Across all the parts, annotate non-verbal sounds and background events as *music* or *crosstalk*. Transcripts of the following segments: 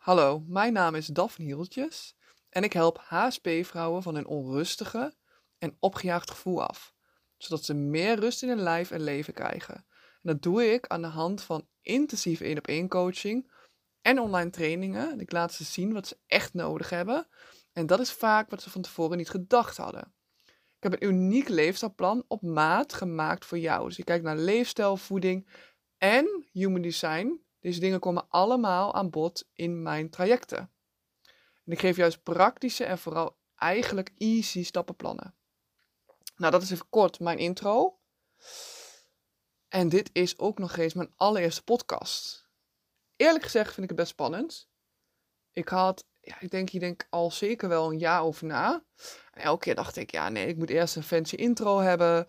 Hallo, mijn naam is Daphne Hieltjes en ik help HSP-vrouwen van een onrustige en opgejaagd gevoel af, zodat ze meer rust in hun lijf en leven krijgen. En dat doe ik aan de hand van intensieve één-op-één coaching en online trainingen. Ik laat ze zien wat ze echt nodig hebben en dat is vaak wat ze van tevoren niet gedacht hadden. Ik heb een uniek leefstijlplan op maat gemaakt voor jou. Dus je kijkt naar leefstijl, voeding en human design deze dingen komen allemaal aan bod in mijn trajecten. En ik geef juist praktische en vooral eigenlijk easy stappenplannen. Nou, dat is even kort mijn intro. En dit is ook nog eens mijn allereerste podcast. Eerlijk gezegd vind ik het best spannend. Ik had, ja, ik denk hier denk al zeker wel een jaar over na. En elke keer dacht ik, ja nee, ik moet eerst een fancy intro hebben.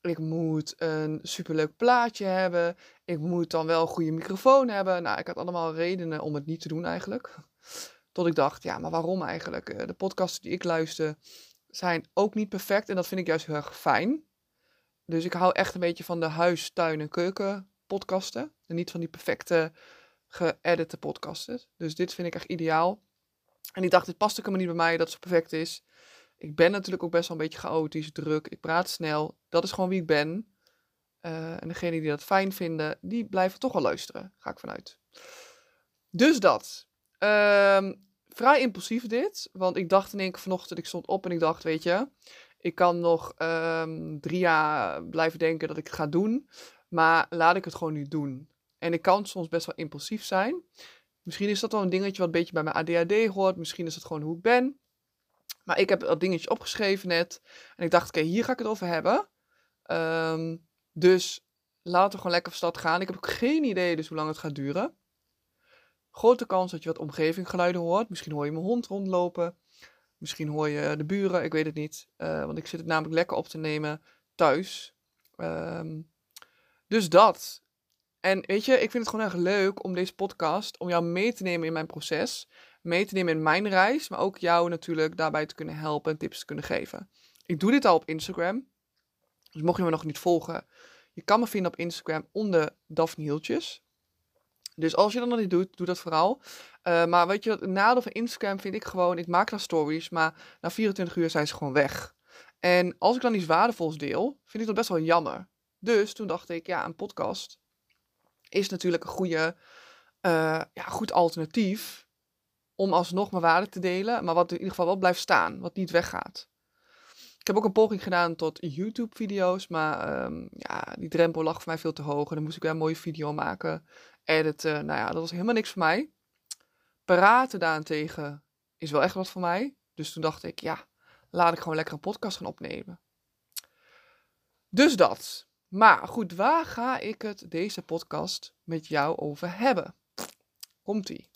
Ik moet een superleuk plaatje hebben. Ik moet dan wel een goede microfoon hebben. Nou, ik had allemaal redenen om het niet te doen eigenlijk. *laughs* Tot ik dacht, ja, maar waarom eigenlijk? Eh, de podcasts die ik luister zijn ook niet perfect. En dat vind ik juist heel erg fijn. Dus ik hou echt een beetje van de huis, tuin en keuken podcasten. En niet van die perfecte geëdite podcasten. Dus dit vind ik echt ideaal. En ik dacht, dit past ook helemaal niet bij mij dat zo perfect is. Ik ben natuurlijk ook best wel een beetje chaotisch, druk. Ik praat snel. Dat is gewoon wie ik ben. Uh, en degenen die dat fijn vinden, die blijven toch wel luisteren. Ga ik vanuit. Dus dat. Uh, vrij impulsief dit. Want ik dacht in één keer vanochtend, ik stond op en ik dacht, weet je, ik kan nog um, drie jaar blijven denken dat ik het ga doen. Maar laat ik het gewoon nu doen. En ik kan soms best wel impulsief zijn. Misschien is dat wel een dingetje wat een beetje bij mijn ADHD hoort. Misschien is het gewoon hoe ik ben. Maar ik heb dat dingetje opgeschreven net. En ik dacht, oké, hier ga ik het over hebben. Um, dus laten we gewoon lekker van stad gaan. Ik heb ook geen idee dus hoe lang het gaat duren. Grote kans dat je wat omgevinggeluiden hoort. Misschien hoor je mijn hond rondlopen. Misschien hoor je de buren, ik weet het niet. Uh, want ik zit het namelijk lekker op te nemen thuis. Um, dus dat. En weet je, ik vind het gewoon erg leuk om deze podcast, om jou mee te nemen in mijn proces mee te nemen in mijn reis, maar ook jou natuurlijk daarbij te kunnen helpen en tips te kunnen geven. Ik doe dit al op Instagram. Dus mocht je me nog niet volgen, je kan me vinden op Instagram onder Daphne Hieltjes. Dus als je dat nog niet doet, doe dat vooral. Uh, maar weet je, het nadeel van Instagram vind ik gewoon, ik maak daar stories, maar na 24 uur zijn ze gewoon weg. En als ik dan iets waardevols deel, vind ik dat best wel jammer. Dus toen dacht ik, ja, een podcast is natuurlijk een goede, uh, ja, goed alternatief om alsnog mijn waarde te delen, maar wat in ieder geval wel blijft staan, wat niet weggaat. Ik heb ook een poging gedaan tot YouTube-video's, maar um, ja, die drempel lag voor mij veel te hoog. En dan moest ik weer een mooie video maken, editen. Nou ja, dat was helemaal niks voor mij. Praten daarentegen is wel echt wat voor mij. Dus toen dacht ik, ja, laat ik gewoon lekker een podcast gaan opnemen. Dus dat. Maar goed, waar ga ik het deze podcast met jou over hebben? Komt-ie.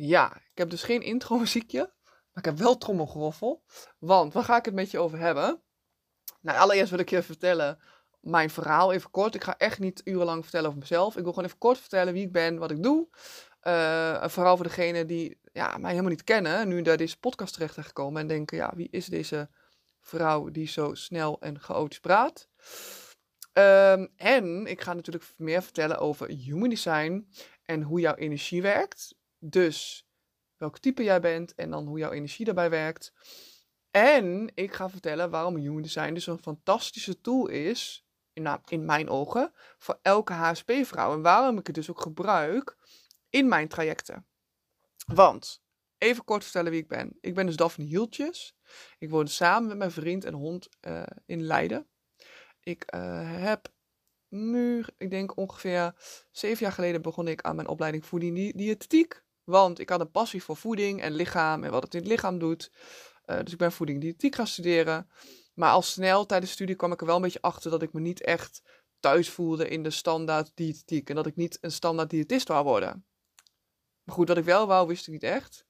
Ja, ik heb dus geen intro *laughs* muziekje, maar ik heb wel trommelgeroffel. Want waar ga ik het met je over hebben? Nou, allereerst wil ik je vertellen mijn verhaal even kort. Ik ga echt niet urenlang vertellen over mezelf. Ik wil gewoon even kort vertellen wie ik ben, wat ik doe. Uh, vooral voor degenen die ja, mij helemaal niet kennen, nu naar deze podcast terecht zijn gekomen en denken, ja, wie is deze vrouw die zo snel en chaotisch praat? Um, en ik ga natuurlijk meer vertellen over human design en hoe jouw energie werkt. Dus welk type jij bent en dan hoe jouw energie daarbij werkt. En ik ga vertellen waarom Human Design dus een fantastische tool is, in, in mijn ogen, voor elke HSP-vrouw. En waarom ik het dus ook gebruik in mijn trajecten. Want, even kort vertellen wie ik ben. Ik ben dus Daphne Hieltjes. Ik woon samen met mijn vriend en hond uh, in Leiden. Ik uh, heb nu, ik denk ongeveer zeven jaar geleden begon ik aan mijn opleiding voeding diëtetiek. Want ik had een passie voor voeding en lichaam en wat het in het lichaam doet. Uh, dus ik ben voeding diëtiek gaan studeren. Maar al snel tijdens de studie kwam ik er wel een beetje achter dat ik me niet echt thuis voelde in de standaard diëtetiek. En dat ik niet een standaard diëtist wou worden. Maar goed, wat ik wel wou, wist ik niet echt.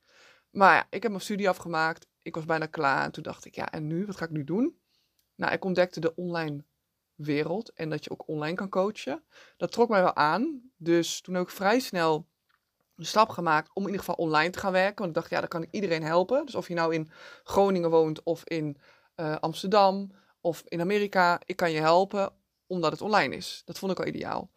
Maar ja, ik heb mijn studie afgemaakt. Ik was bijna klaar. En toen dacht ik, ja, en nu? Wat ga ik nu doen? Nou, ik ontdekte de online wereld en dat je ook online kan coachen. Dat trok mij wel aan. Dus toen heb ik vrij snel de stap gemaakt om in ieder geval online te gaan werken. Want ik dacht, ja, dan kan ik iedereen helpen. Dus of je nou in Groningen woont of in eh, Amsterdam of in Amerika. Ik kan je helpen omdat het online is. Dat vond ik al ideaal.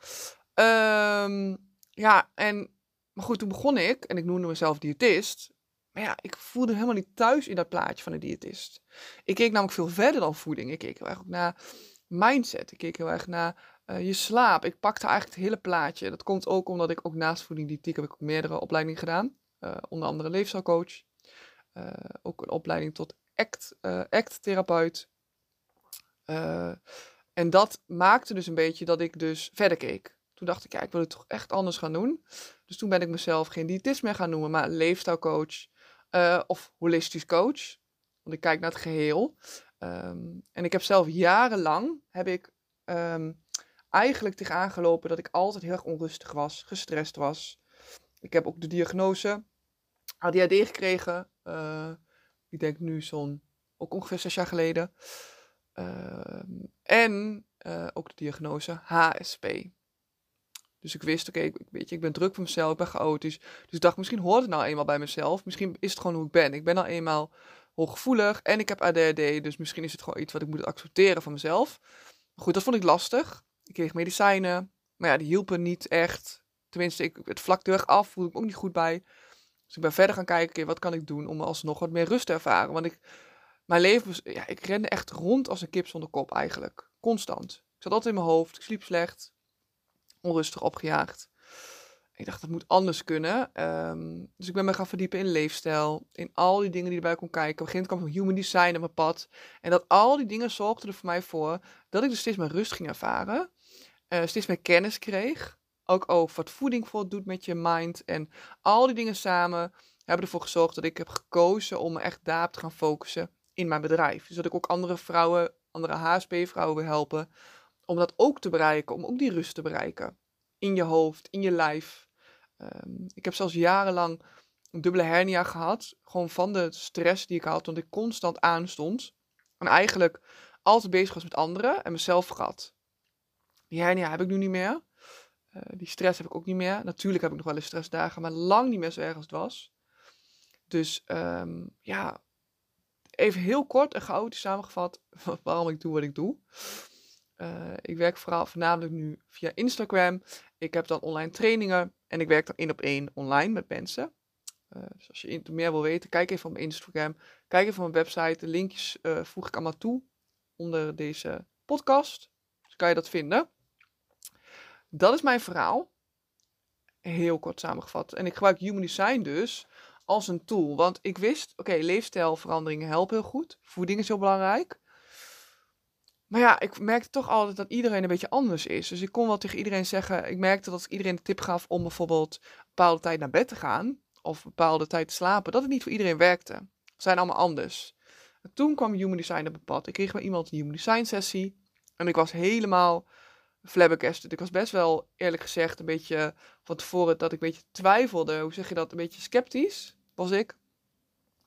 Ehm, ja, en maar goed, toen begon ik en ik noemde mezelf diëtist. Maar ja, ik voelde helemaal niet thuis in dat plaatje van een diëtist. Ik keek namelijk veel verder dan voeding. Ik keek heel erg ook naar mindset. Ik keek heel erg naar eh, je slaap. Ik pakte eigenlijk het hele plaatje. Dat komt ook omdat ik ook naast voeding diëtiek heb ik ook meerdere opleidingen gedaan. Uh, onder andere leefstijlcoach. Uh, ook een opleiding tot act, act-therapeut. en dat maakte dus een beetje dat ik dus verder keek. Toen dacht ik, ja, ik wil het toch echt anders gaan doen. Dus toen ben ik mezelf geen diëtist meer gaan noemen, maar leefstijlcoach of holistisch coach. Want ik kijk naar het geheel. Um, en ik heb zelf jarenlang, heb ik um, eigenlijk tegenaan gelopen dat ik altijd heel erg onrustig was, gestrest was. Ik heb ook de diagnose ADHD gekregen. Uh, ik denk nu zo'n, ook ongeveer zes jaar geleden. Uh, en uh, ook de diagnose HSP. Dus ik wist, oké, okay, weet ik ben druk voor mezelf, ik ben chaotisch. Dus ik dacht, misschien hoort het nou eenmaal bij mezelf. Misschien is het gewoon hoe ik ben. Ik ben nou eenmaal hooggevoelig en ik heb ADHD. Dus misschien is het gewoon iets wat ik moet accepteren van mezelf. Goed, dat vond ik lastig. Ik kreeg medicijnen, maar ja, die hielpen niet echt. Tenminste, ik, het vlak de weg af voelde ik ook niet goed bij. Dus ik ben verder gaan kijken, wat kan ik doen om alsnog wat meer rust te ervaren. Want ik, mijn leven, ja, ik rende echt rond als een kip zonder kop eigenlijk. Constant. Ik zat altijd in mijn hoofd, ik sliep slecht, onrustig opgejaagd. Ik dacht, dat moet anders kunnen. Um, dus ik ben me gaan verdiepen in leefstijl, in al die dingen die erbij kon kijken. Op een gegeven moment kwam human design op mijn pad. En dat al die dingen zorgden er voor mij voor dat ik dus steeds meer rust ging ervaren. Uh, steeds meer kennis kreeg. Ook over wat voeding voor doet met je mind. En al die dingen samen hebben ervoor gezorgd dat ik heb gekozen om me echt daarop te gaan focussen in mijn bedrijf. Dus dat ik ook andere vrouwen, andere HSP-vrouwen wil helpen. Om dat ook te bereiken, om ook die rust te bereiken. In je hoofd, in je lijf. Um, ik heb zelfs jarenlang een dubbele hernia gehad. Gewoon van de stress die ik had, want ik constant aanstond. En eigenlijk altijd bezig was met anderen en mezelf vergat. Die hernia heb ik nu niet meer. Uh, die stress heb ik ook niet meer. Natuurlijk heb ik nog wel eens stressdagen, maar lang niet meer zo erg als het was. Dus um, ja, even heel kort en chaotisch samengevat *laughs* waarom ik doe wat ik doe. Uh, ik werk vooral voornamelijk nu via Instagram. Ik heb dan online trainingen en ik werk dan één op één online met mensen. Uh, dus als je meer wil weten, kijk even op mijn Instagram. Kijk even op mijn website. De linkjes uh, voeg ik allemaal toe onder deze podcast. Dus kan je dat vinden. Dat is mijn verhaal. Heel kort samengevat. En ik gebruik Human Design dus als een tool. Want ik wist, oké, leefstijlveranderingen helpen heel goed. Voeding is heel belangrijk. Maar ja, ik merkte toch altijd dat iedereen een beetje anders is. Dus ik kon wel tegen iedereen zeggen. Ik merkte dat ik iedereen de tip gaf om bijvoorbeeld bepaalde tijd naar bed te gaan. Of bepaalde tijd te slapen. Dat het niet voor iedereen werkte. Ze zijn allemaal anders. En toen kwam Human Design op het pad. Ik kreeg bij iemand een Human Design sessie. En ik was helemaal flabbergasted. Ik was best wel, eerlijk gezegd, een beetje van tevoren dat ik een beetje twijfelde. Hoe zeg je dat? Een beetje sceptisch was ik.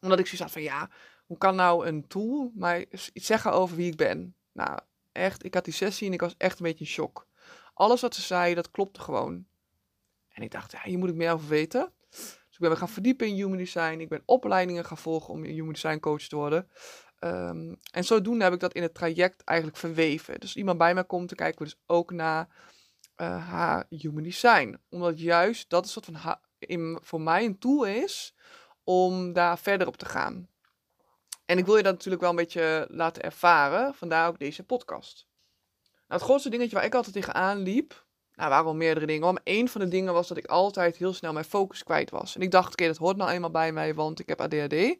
Omdat ik zoiets had van, ja, hoe kan nou een tool mij iets zeggen over wie ik ben? Nou, echt, ik had die sessie en ik was echt een beetje in shock. Alles wat ze zei, dat klopte gewoon. En ik dacht, ja, hier moet ik meer over weten. Dus ik ben me gaan verdiepen in human design. Ik ben opleidingen gaan volgen om human design coach te worden. Um, en zodoende heb ik dat in het traject eigenlijk verweven. Dus iemand bij mij komt, dan kijken we dus ook naar uh, haar human design. Omdat juist dat een soort van voor mij een tool is om daar verder op te gaan. En ik wil je dat natuurlijk wel een beetje laten ervaren, vandaar ook deze podcast. Nou, het grootste dingetje waar ik altijd tegenaan liep, nou, al meerdere dingen, maar één van de dingen was dat ik altijd heel snel mijn focus kwijt was. En ik dacht, oké, dat hoort nou eenmaal bij mij, want ik heb ADHD.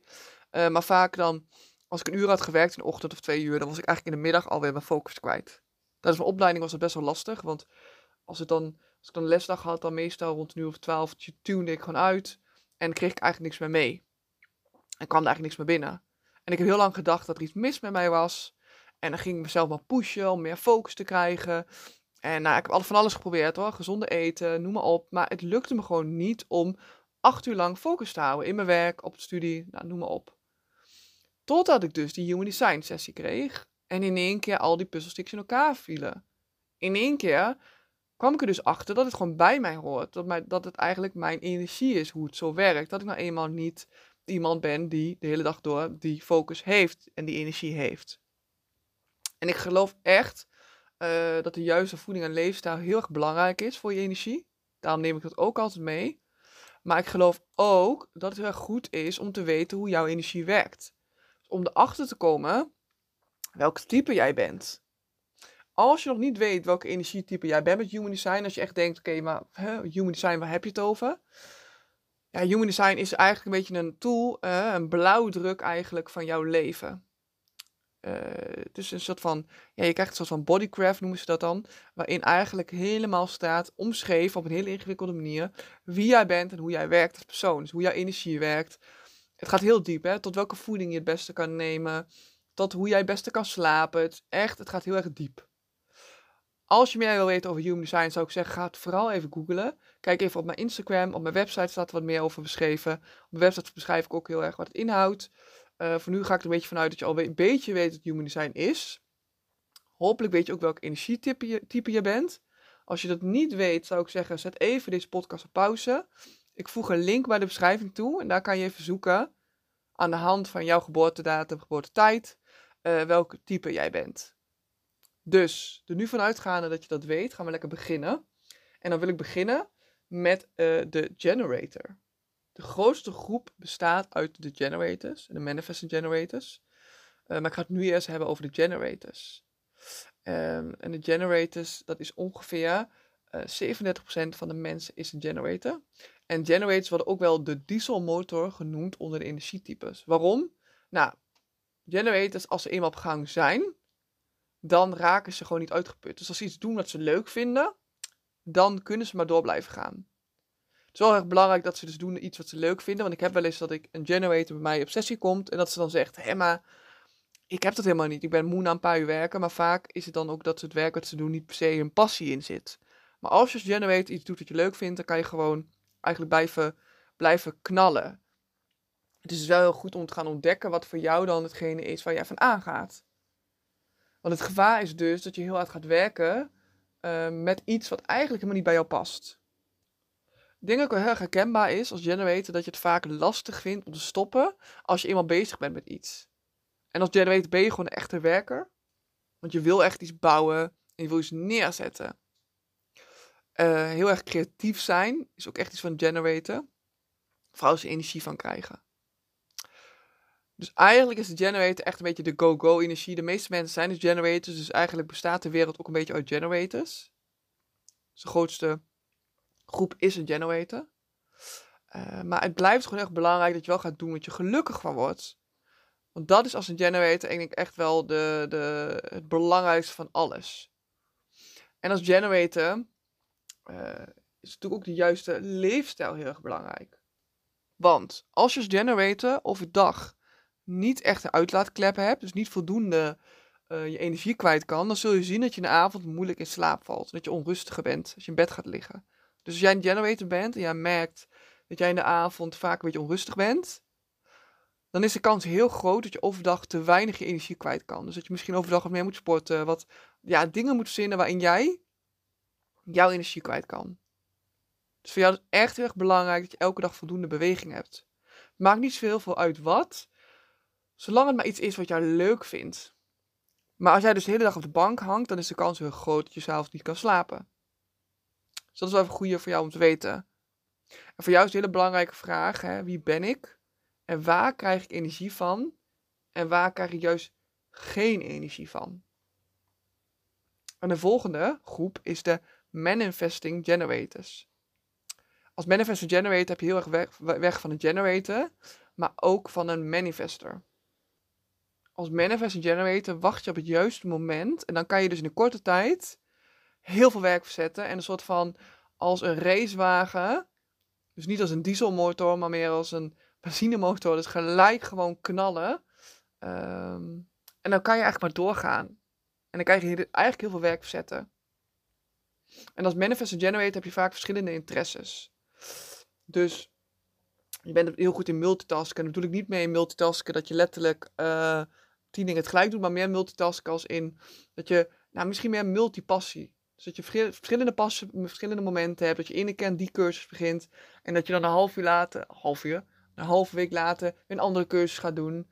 Eh, maar vaak dan, als ik een uur had gewerkt in de ochtend of twee uur, dan was ik eigenlijk in de middag alweer mijn focus kwijt. Tijdens mijn opleiding was dat best wel lastig, want als, het dan, als ik dan lesdag had, dan meestal rond een uur of twaalf, tune ik gewoon uit en kreeg ik eigenlijk niks meer mee. En kwam er eigenlijk niks meer binnen. En ik heb heel lang gedacht dat er iets mis met mij was. En dan ging ik mezelf maar pushen om meer focus te krijgen. En nou, ik heb van alles geprobeerd hoor. Gezonde eten, noem maar op. Maar het lukte me gewoon niet om acht uur lang focus te houden. In mijn werk, op de studie, nou, noem maar op. Totdat ik dus die Human Design sessie kreeg. En in één keer al die puzzelsticks in elkaar vielen. In één keer kwam ik er dus achter dat het gewoon bij mij hoort. Dat, mij, dat het eigenlijk mijn energie is hoe het zo werkt. Dat ik nou eenmaal niet iemand ben die de hele dag door die focus heeft en die energie heeft. En ik geloof echt uh, dat de juiste voeding en leefstijl heel erg belangrijk is voor je energie. Daarom neem ik dat ook altijd mee. Maar ik geloof ook dat het heel goed is om te weten hoe jouw energie werkt. Om erachter te komen welk type jij bent. Als je nog niet weet welke energietype jij bent met Human Design, als je echt denkt, oké, maar hè, Human Design, waar heb je het over? Ja, Human Design is eigenlijk een beetje een tool, uh, een blauwdruk eigenlijk van jouw leven. Uh, is een soort van, ja, je krijgt een soort van bodycraft noemen ze dat dan, waarin eigenlijk helemaal staat, omschreven op een hele ingewikkelde manier, wie jij bent en hoe jij werkt als persoon. Dus hoe jouw energie werkt. Het gaat heel diep, hè, tot welke voeding je het beste kan nemen, tot hoe jij het beste kan slapen. Het, echt, het gaat heel erg diep. Als je meer wil weten over Human Design, zou ik zeggen, ga het vooral even googlen. Kijk even op mijn Instagram, op mijn website staat er wat meer over beschreven. Op mijn website beschrijf ik ook heel erg wat het inhoudt. Uh, voor nu ga ik er een beetje vanuit dat je al een beetje weet wat Human Design is. Hopelijk weet je ook welk energietype je, type je bent. Als je dat niet weet, zou ik zeggen, zet even deze podcast op pauze. Ik voeg een link bij de beschrijving toe en daar kan je even zoeken aan de hand van jouw geboortedatum, geboortetijd, uh, welk type jij bent. Dus, er nu vanuitgaande dat je dat weet, gaan we lekker beginnen. En dan wil ik beginnen met uh, de generator. De grootste groep bestaat uit de generators, de manifesting generators. Uh, maar ik ga het nu eerst hebben over de generators. Um, en de generators, dat is ongeveer uh, 37% van de mensen is een generator. En generators worden ook wel de dieselmotor genoemd onder de energietypes. Waarom? Nou, generators, als ze eenmaal op gang zijn, dan raken ze gewoon niet uitgeput. Dus als ze iets doen wat ze leuk vinden, dan kunnen ze maar door blijven gaan. Het is wel erg belangrijk dat ze dus doen iets wat ze leuk vinden. Want ik heb wel eens dat ik een generator bij mij op sessie komt en dat ze dan zegt, hé maar, ik heb dat helemaal niet. Ik ben moe na een paar uur werken, maar vaak is het dan ook dat ze het werk wat ze doen niet per se een passie in zit. Maar als je als generator iets doet wat je leuk vindt, dan kan je gewoon eigenlijk blijven, blijven knallen. Het is wel heel goed om te gaan ontdekken wat voor jou dan hetgene is waar jij van aangaat. Want het gevaar is dus dat je heel hard gaat werken uh, met iets wat eigenlijk helemaal niet bij jou past. Ik denk ook heel erg herkenbaar is als generator dat je het vaak lastig vindt om te stoppen als je eenmaal bezig bent met iets. En als generator ben je gewoon een echte werker. Want je wil echt iets bouwen en je wil iets neerzetten. Uh, heel erg creatief zijn is ook echt iets van generator. Vooral als je energie van krijgen. Dus eigenlijk is de generator echt een beetje de go-go energie. De meeste mensen zijn dus generators, dus eigenlijk bestaat de wereld ook een beetje uit generators. Dus de grootste groep is een generator. Uh, maar het blijft gewoon echt belangrijk dat je wel gaat doen wat je gelukkig van wordt. Want dat is als een generator, ik denk echt wel de, de, het belangrijkste van alles. En als generator uh, is natuurlijk ook de juiste leefstijl heel erg belangrijk. Want als je als generator overdag niet echt een uitlaatklep hebt, dus niet voldoende uh, je energie kwijt kan, dan zul je zien dat je in de avond moeilijk in slaap valt. Dat je onrustiger bent als je in bed gaat liggen. Dus als jij een generator bent en jij merkt dat jij in de avond vaak een beetje onrustig bent, dan is de kans heel groot dat je overdag te weinig je energie kwijt kan. Dus dat je misschien overdag wat meer moet sporten, wat ja, dingen moet verzinnen waarin jij jouw energie kwijt kan. Dus voor jou is het echt heel erg belangrijk dat je elke dag voldoende beweging hebt. Maakt niet zoveel uit wat, zolang het maar iets is wat jij leuk vindt. Maar als jij dus de hele dag op de bank hangt, dan is de kans heel groot dat je zelf niet kan slapen. Dus dat is wel even goed voor jou om te weten. En voor jou is een hele belangrijke vraag: hè, wie ben ik? En waar krijg ik energie van? En waar krijg ik juist geen energie van? En de volgende groep is de Manifesting Generators. Als Manifesting Generator heb je heel erg weg, weg van een generator, maar ook van een manifester. Als Manifesting Generator wacht je op het juiste moment en dan kan je dus in een korte tijd heel veel werk verzetten. En een soort van als een racewagen. Dus niet als een dieselmotor, maar meer als een benzinemotor. Dus gelijk gewoon knallen. Um, en dan kan je eigenlijk maar doorgaan. En dan kan je eigenlijk heel veel werk verzetten. En als manifest generator heb je vaak verschillende interesses. Dus je bent heel goed in multitasken. En bedoel ik niet mee in multitasken dat je letterlijk uh, tien dingen tegelijk doet, maar meer multitasken als in dat je, nou misschien meer multipassie. Dus dat je verschillende passen, verschillende momenten hebt. Dat je ene keer die cursus begint. En dat je dan een half uur later, half uur, Een halve week later een andere cursus gaat doen.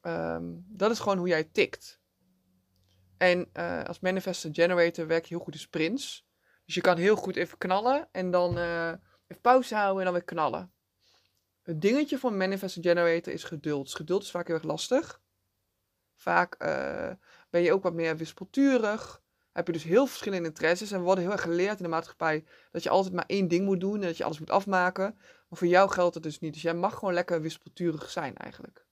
Ehm, dat is gewoon hoe jij tikt. En uh, als manifestor generator werk je heel goed in sprints. Dus je kan heel goed even knallen en dan uh, even pauze houden en dan weer knallen. Het dingetje van manifestor generator is geduld. Dus geduld is vaak heel erg lastig. Vaak uh, ben je ook wat meer wispelturig. Heb je dus heel verschillende interesses. En we worden heel erg geleerd in de maatschappij dat je altijd maar één ding moet doen en dat je alles moet afmaken. Maar voor jou geldt dat dus niet. Dus jij mag gewoon lekker wispelturig zijn eigenlijk.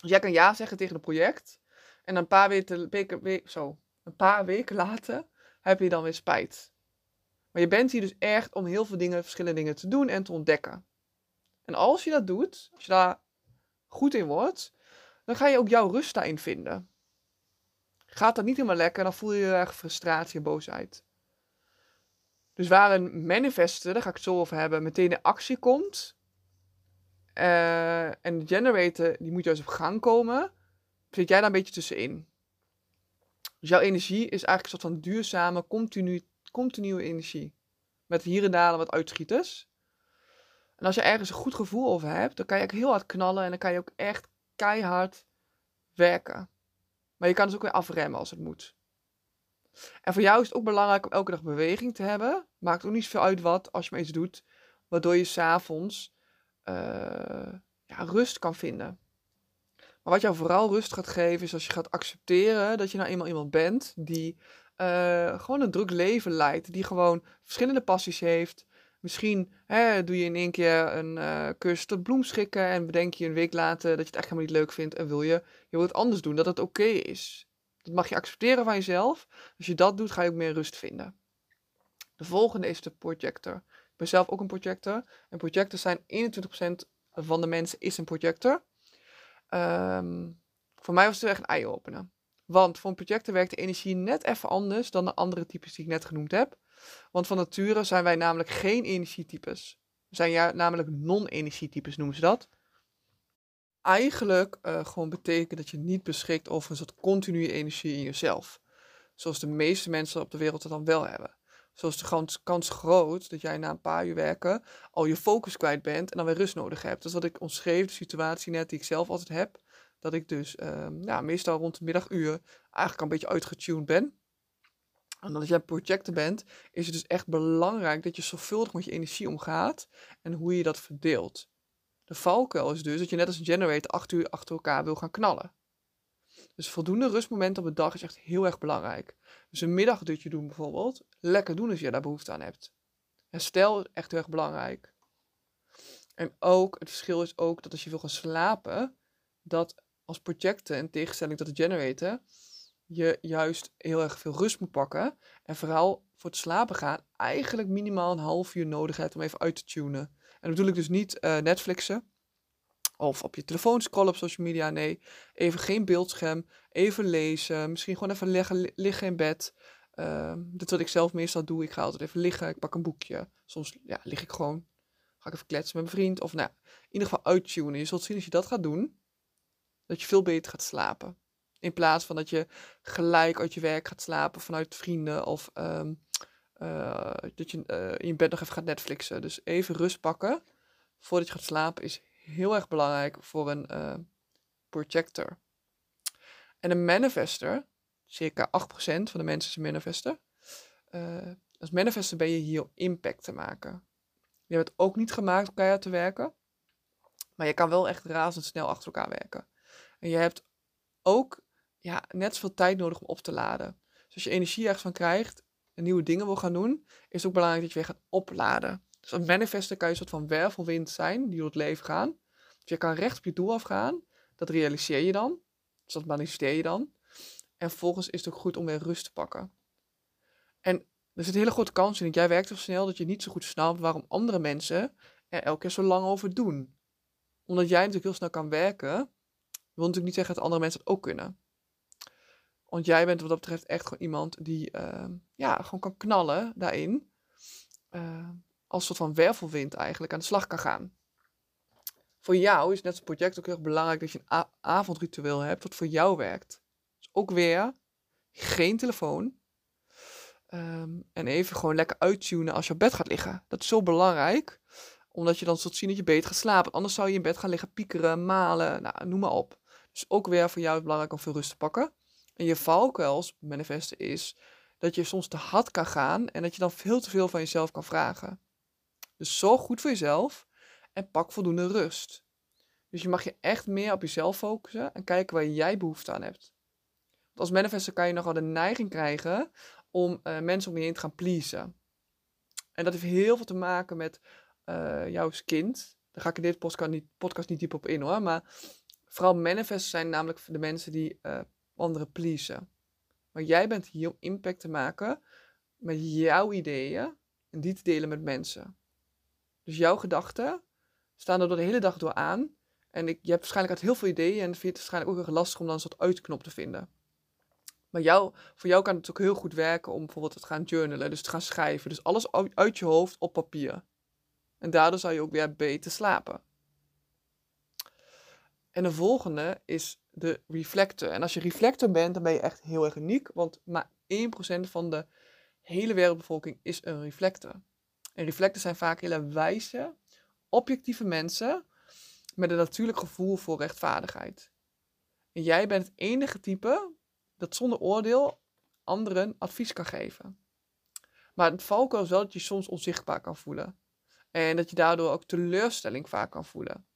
Dus jij kan ja zeggen tegen het project. En een paar, weken, zo, een paar weken later heb je dan weer spijt. Maar je bent hier dus echt om heel veel dingen, verschillende dingen te doen en te ontdekken. En als je dat doet, als je daar goed in wordt, dan ga je ook jouw rust daarin vinden. Gaat dat niet helemaal lekker, dan voel je je erg frustratie en boosheid. Dus waar een manifester, daar ga ik het zo over hebben, meteen in actie komt. Uh, en de generator, die moet juist op gang komen. Zit jij daar een beetje tussenin. Dus jouw energie is eigenlijk een soort van duurzame, continu, continue energie. Met hier en daar wat uitschieters. En als je ergens een goed gevoel over hebt, dan kan je ook heel hard knallen en dan kan je ook echt keihard werken. Maar je kan dus ook weer afremmen als het moet. En voor jou is het ook belangrijk om elke dag beweging te hebben. Maakt ook niet zoveel uit wat, als je maar iets doet, waardoor je s'avonds uh, ja, rust kan vinden. Maar wat jou vooral rust gaat geven, is als je gaat accepteren dat je nou eenmaal iemand bent die uh, gewoon een druk leven leidt. Die gewoon verschillende passies heeft. Misschien hè, doe je in één keer een uh, cursus tot bloemschikken en bedenk je een week later dat je het echt helemaal niet leuk vindt en wil je, je wil het anders doen, dat het oké is. Dat mag je accepteren van jezelf. Als je dat doet, ga je ook meer rust vinden. De volgende is de projector. Ik ben zelf ook een projector. En projectors zijn 21% van de mensen is een projector. Um, voor mij was het echt een eye-opener. Want voor een projector werkt de energie net even anders dan de andere types die ik net genoemd heb. Want van nature zijn wij namelijk geen energietypes. We zijn ja, namelijk non-energietypes, noemen ze dat. Eigenlijk uh, gewoon betekent dat je niet beschikt over een soort continue energie in jezelf. Zoals de meeste mensen op de wereld het dan wel hebben. Zoals de kans, groot dat jij na een paar uur werken al je focus kwijt bent en dan weer rust nodig hebt. Dat is wat ik omschreef, de situatie net die ik zelf altijd heb. Dat ik dus um, ja, meestal rond de middaguur eigenlijk een beetje uitgetuned ben. En als jij projecten bent, is het dus echt belangrijk dat je zorgvuldig met je energie omgaat en hoe je dat verdeelt. De valkuil is dus dat je net als een generator acht uur achter elkaar wil gaan knallen. Dus voldoende rustmomenten op de dag is echt heel erg belangrijk. Dus een middagdutje doen bijvoorbeeld, lekker doen als je daar behoefte aan hebt. Herstel is echt heel erg belangrijk. En ook, het verschil is ook dat als je wil gaan slapen, dat als projecten, in tegenstelling tot de generator, je juist heel erg veel rust moet pakken. En vooral voor het slapen gaan eigenlijk minimaal een half uur nodig hebt om even uit te tunen. En dan bedoel ik dus niet uh, Netflixen of op je telefoon scrollen op social media. Nee, even geen beeldscherm, even lezen, misschien gewoon even liggen, liggen in bed. Uh, dat is wat ik zelf meestal doe. Ik ga altijd even liggen, ik pak een boekje. Soms ja, lig ik gewoon, ga ik even kletsen met mijn vriend. Of nou, in ieder geval uittunen. Je zult zien als je dat gaat doen, dat je veel beter gaat slapen. In plaats van dat je gelijk uit je werk gaat slapen vanuit vrienden of um, uh, dat je uh, in bed nog even gaat Netflixen. Dus even rust pakken voordat je gaat slapen is heel erg belangrijk voor een uh, projector. En een manifester, circa 8% van de mensen is een manifester. als manifester ben je hier om impact te maken. Je hebt het ook niet gemaakt om keihard te werken. Maar je kan wel echt razendsnel achter elkaar werken. En je hebt ook ja, net zoveel tijd nodig om op te laden. Dus als je energie ergens van krijgt en nieuwe dingen wil gaan doen, is het ook belangrijk dat je weer gaat opladen. Dus als manifester kan je een soort van wervelwind zijn die door het leven gaan. Dus je kan recht op je doel afgaan. Dat realiseer je dan. Dus dat manifesteer je dan. En vervolgens is het ook goed om weer rust te pakken. En er zit een hele grote kans in dat jij werkt zo snel dat je niet zo goed snapt waarom andere mensen er elke keer zo lang over doen. Omdat jij natuurlijk heel snel kan werken, wil natuurlijk niet zeggen dat andere mensen het ook kunnen. Want jij bent wat dat betreft echt gewoon iemand die uh, ja, gewoon kan knallen daarin. Uh, als soort van wervelwind eigenlijk aan de slag kan gaan. Voor jou is net als project ook heel erg belangrijk dat je een avondritueel hebt wat voor jou werkt. Dus ook weer geen telefoon. Um, en even gewoon lekker uittunen als je op bed gaat liggen. Dat is zo belangrijk. Omdat je dan zult zien dat je beter gaat slapen. Anders zou je in bed gaan liggen piekeren, malen, nou, noem maar op. Dus ook weer voor jou is belangrijk om veel rust te pakken. En je valkuils manifesten is dat je soms te hard kan gaan en dat je dan veel te veel van jezelf kan vragen. Dus zorg goed voor jezelf en pak voldoende rust. Dus je mag je echt meer op jezelf focussen en kijken waar jij behoefte aan hebt. Want als manifester kan je nogal de neiging krijgen om uh, mensen om je heen te gaan pleasen. En dat heeft heel veel te maken met uh, jou als kind. Daar ga ik in dit podcast niet, podcast niet diep op in hoor. Maar vooral manifestors zijn namelijk de mensen die uh, anderen pleasen. Maar jij bent hier om impact te maken met jouw ideeën en die te delen met mensen. Dus jouw gedachten staan er door de hele dag door aan. En ik, je hebt waarschijnlijk heel veel ideeën en vind het waarschijnlijk ook heel lastig om dan een soort uitknop te vinden. Maar jou, voor jou kan het ook heel goed werken om bijvoorbeeld te gaan journalen, dus te gaan schrijven. Dus alles uit je hoofd op papier. En daardoor zal je ook weer beter slapen. En de volgende is de reflector. En als je reflector bent, dan ben je echt heel erg uniek, want maar 1% van de hele wereldbevolking is een reflector. En reflectors zijn vaak hele wijze, objectieve mensen met een natuurlijk gevoel voor rechtvaardigheid. En jij bent het enige type dat zonder oordeel anderen advies kan geven. Maar het valkuil is wel dat je soms onzichtbaar kan voelen. En dat je daardoor ook teleurstelling vaak kan voelen.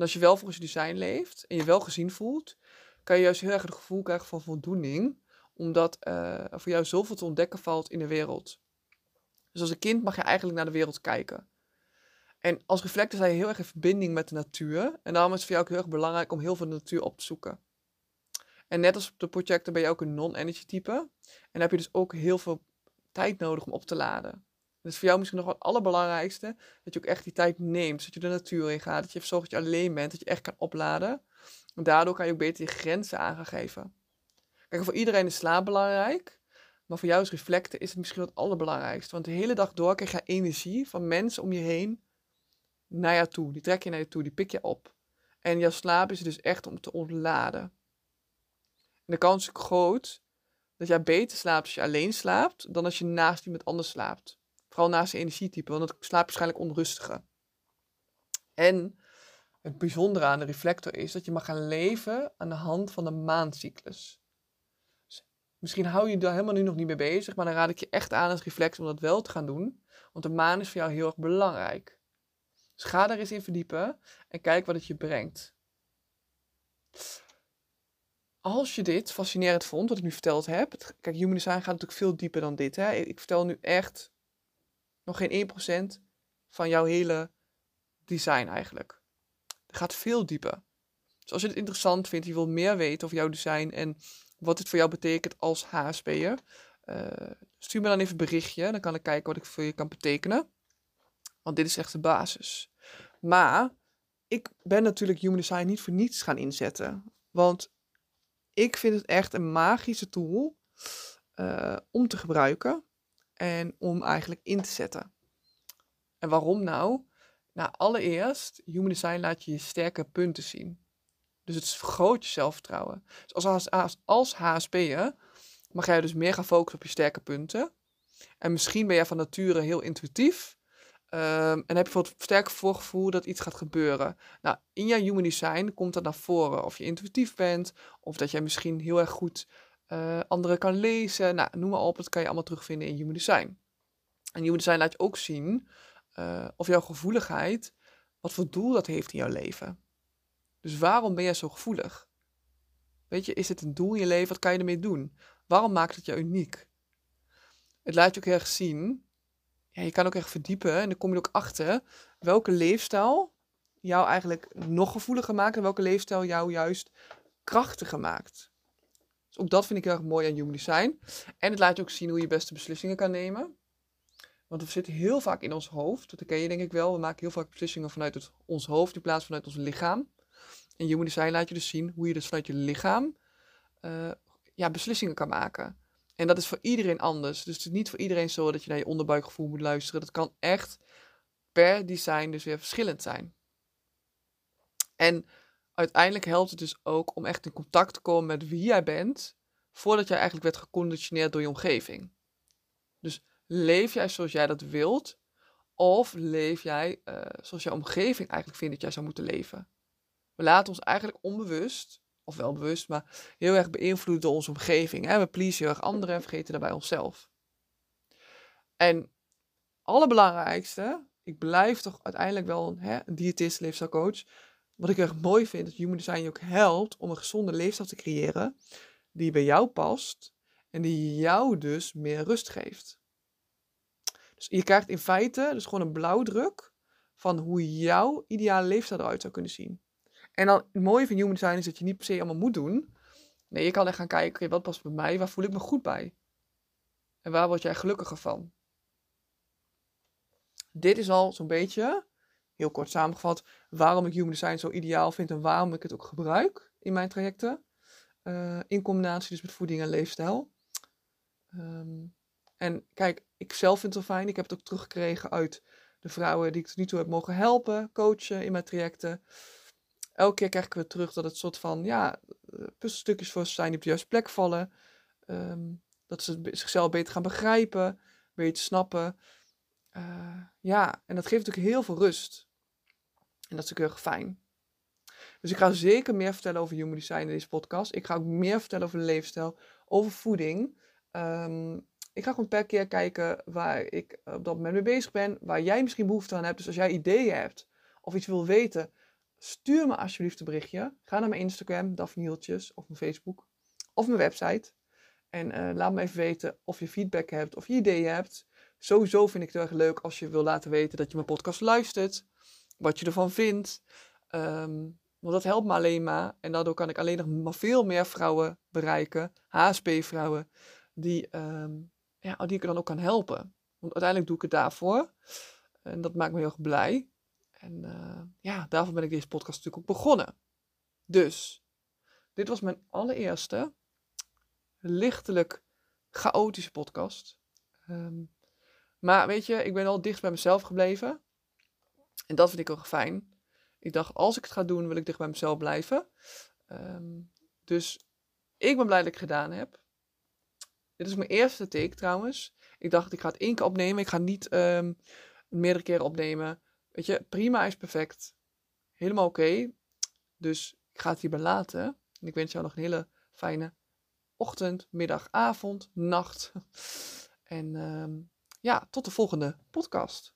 En als je wel volgens je design leeft en je wel gezien voelt, kan je juist heel erg het gevoel krijgen van voldoening, omdat uh, er voor jou zoveel te ontdekken valt in de wereld. Dus als een kind mag je eigenlijk naar de wereld kijken. En als reflector sta je heel erg in verbinding met de natuur. En daarom is het voor jou ook heel erg belangrijk om heel veel de natuur op te zoeken. En net als op de projecten ben je ook een non-energy type. En dan heb je dus ook heel veel tijd nodig om op te laden. Dus voor jou misschien nog wel het allerbelangrijkste, dat je ook echt die tijd neemt. Dat je de natuur in gaat, dat je zorgt dat je alleen bent, dat je echt kan opladen. En daardoor kan je ook beter je grenzen aangeven. Kijk, voor iedereen is slaap belangrijk. Maar voor jou als reflecten is het misschien het allerbelangrijkste. Want de hele dag door krijg je energie van mensen om je heen naar jou toe. Die trek je naar je toe, die pik je op. En jouw slaap is dus echt om te ontladen. En de kans is groot dat jij beter slaapt als je alleen slaapt, dan als je naast iemand anders slaapt. Vooral naast energietype, want dan slaap je waarschijnlijk onrustiger. En het bijzondere aan de reflector is dat je mag gaan leven aan de hand van de maancyclus. Dus misschien hou je daar helemaal nu nog niet mee bezig, maar dan raad ik je echt aan als reflector om dat wel te gaan doen. Want de maan is voor jou heel erg belangrijk. Dus ga daar eens in verdiepen en kijk wat het je brengt. Als je dit fascinerend vond, wat ik nu verteld heb. Kijk, human design gaat natuurlijk veel dieper dan dit. Hè? Ik vertel nu echt nog geen 1% van jouw hele design eigenlijk. Het gaat veel dieper. Dus als je het interessant vindt, je wilt meer weten over jouw design en wat dit voor jou betekent als HSP'er, uh, stuur me dan even een berichtje. Dan kan ik kijken wat ik voor je kan betekenen. Want dit is echt de basis. Maar ik ben natuurlijk Human Design niet voor niets gaan inzetten. Want ik vind het echt een magische tool uh, om te gebruiken en om eigenlijk in te zetten. En waarom nou? Nou, allereerst, Human Design laat je je sterke punten zien. Dus het vergroot je zelfvertrouwen. Dus als, als, als HSP'er mag jij dus meer gaan focussen op je sterke punten. En misschien ben jij van nature heel intuïtief. Um, en heb je bijvoorbeeld sterk voorgevoel dat iets gaat gebeuren. Nou, in jouw human design komt dat naar voren. Of je intuïtief bent, of dat jij misschien heel erg goed uh, anderen kan lezen. Nou, noem maar op, dat kan je allemaal terugvinden in human design. En human design laat je ook zien uh, of jouw gevoeligheid, wat voor doel dat heeft in jouw leven. Dus waarom ben jij zo gevoelig? Weet je, is het een doel in je leven? Wat kan je ermee doen? Waarom maakt het jou uniek? Het laat je ook erg zien ja, je kan ook echt verdiepen en dan kom je ook achter welke leefstijl jou eigenlijk nog gevoeliger maakt en welke leefstijl jou juist krachtiger maakt. Dus ook dat vind ik heel erg mooi aan Human Design. En het laat je ook zien hoe je beste beslissingen kan nemen. Want we zitten heel vaak in ons hoofd. Dat ken je denk ik wel. We maken heel vaak beslissingen vanuit het, ons hoofd in plaats van vanuit ons lichaam. En Human Design laat je dus zien hoe je dus vanuit je lichaam uh, ja, beslissingen kan maken. En dat is voor iedereen anders. Dus het is niet voor iedereen zo dat je naar je onderbuikgevoel moet luisteren. Dat kan echt per design dus weer verschillend zijn. En uiteindelijk helpt het dus ook om echt in contact te komen met wie jij bent, voordat jij eigenlijk werd geconditioneerd door je omgeving. Dus leef jij zoals jij dat wilt, Of leef jij uh, zoals jouw omgeving eigenlijk vindt dat jij zou moeten leven? We laten ons eigenlijk onbewust, of wel bewust, maar heel erg beïnvloeden door onze omgeving. Hè? We pleasen heel erg anderen en vergeten daarbij onszelf. En allerbelangrijkste, ik blijf toch uiteindelijk wel hè, een diëtist, leefstijlcoach. Wat ik erg mooi vind, dat Human Design je ook helpt om een gezonde leefstijl te creëren die bij jou past en die jou dus meer rust geeft. Dus je krijgt in feite dus gewoon een blauwdruk van hoe jouw ideale leefstijl eruit zou kunnen zien. En dan het mooie van Human Design is dat je niet per se allemaal moet doen. Nee, je kan echt gaan kijken, oké, wat past bij mij? Waar voel ik me goed bij? En waar word jij gelukkiger van? Dit is al zo'n beetje, heel kort samengevat, waarom ik Human Design zo ideaal vind en waarom ik het ook gebruik in mijn trajecten. Uh, in combinatie dus met voeding en leefstijl. Um, en kijk, ik zelf vind het wel fijn. Ik heb het ook teruggekregen uit de vrouwen die ik tot nu toe heb mogen helpen, coachen in mijn trajecten. Elke keer krijg ik weer terug dat het soort van, ja, eh, puzzelstukjes voor ze zijn die op de juiste plek vallen. Um, dat ze zichzelf beter gaan begrijpen, beter snappen. Uh, ja, en dat geeft natuurlijk heel veel rust. En dat is natuurlijk heel fijn. Dus ik ga zeker meer vertellen over human design in deze podcast. Ik ga ook meer vertellen over leefstijl, over voeding. Um, ik ga gewoon per keer kijken waar ik op dat moment mee bezig ben, waar jij misschien behoefte aan hebt. Dus als jij ideeën hebt of iets wil weten, stuur me alsjeblieft een berichtje. Ga naar mijn Instagram, Daphne of mijn Facebook, of mijn website. En uh, laat me even weten of je feedback hebt of je ideeën hebt. Sowieso vind ik het erg leuk als je wil laten weten dat je mijn podcast luistert. Wat je ervan vindt. Um, want dat helpt me alleen maar. En daardoor kan ik alleen nog veel meer vrouwen bereiken. HSP-vrouwen. Die um, ja, die ik dan ook kan helpen. Want uiteindelijk doe ik het daarvoor. En dat maakt me heel erg blij. En uh, ja, daarvoor ben ik deze podcast natuurlijk ook begonnen. Dus, dit was mijn allereerste lichtelijk chaotische podcast. Um, maar weet je, ik ben al dicht bij mezelf gebleven. En dat vind ik ook fijn. Ik dacht, als ik het ga doen, wil ik dicht bij mezelf blijven. Um, dus ik ben blij dat ik het gedaan heb. Dit is mijn eerste take trouwens. Ik dacht, ik ga het één keer opnemen. Ik ga niet um, meerdere keren opnemen. Weet je, prima is perfect. Helemaal oké. Dus ik ga het hierbij laten. En ik wens jou nog een hele fijne ochtend, middag, avond, nacht. *laughs* En um, ja, tot de volgende podcast.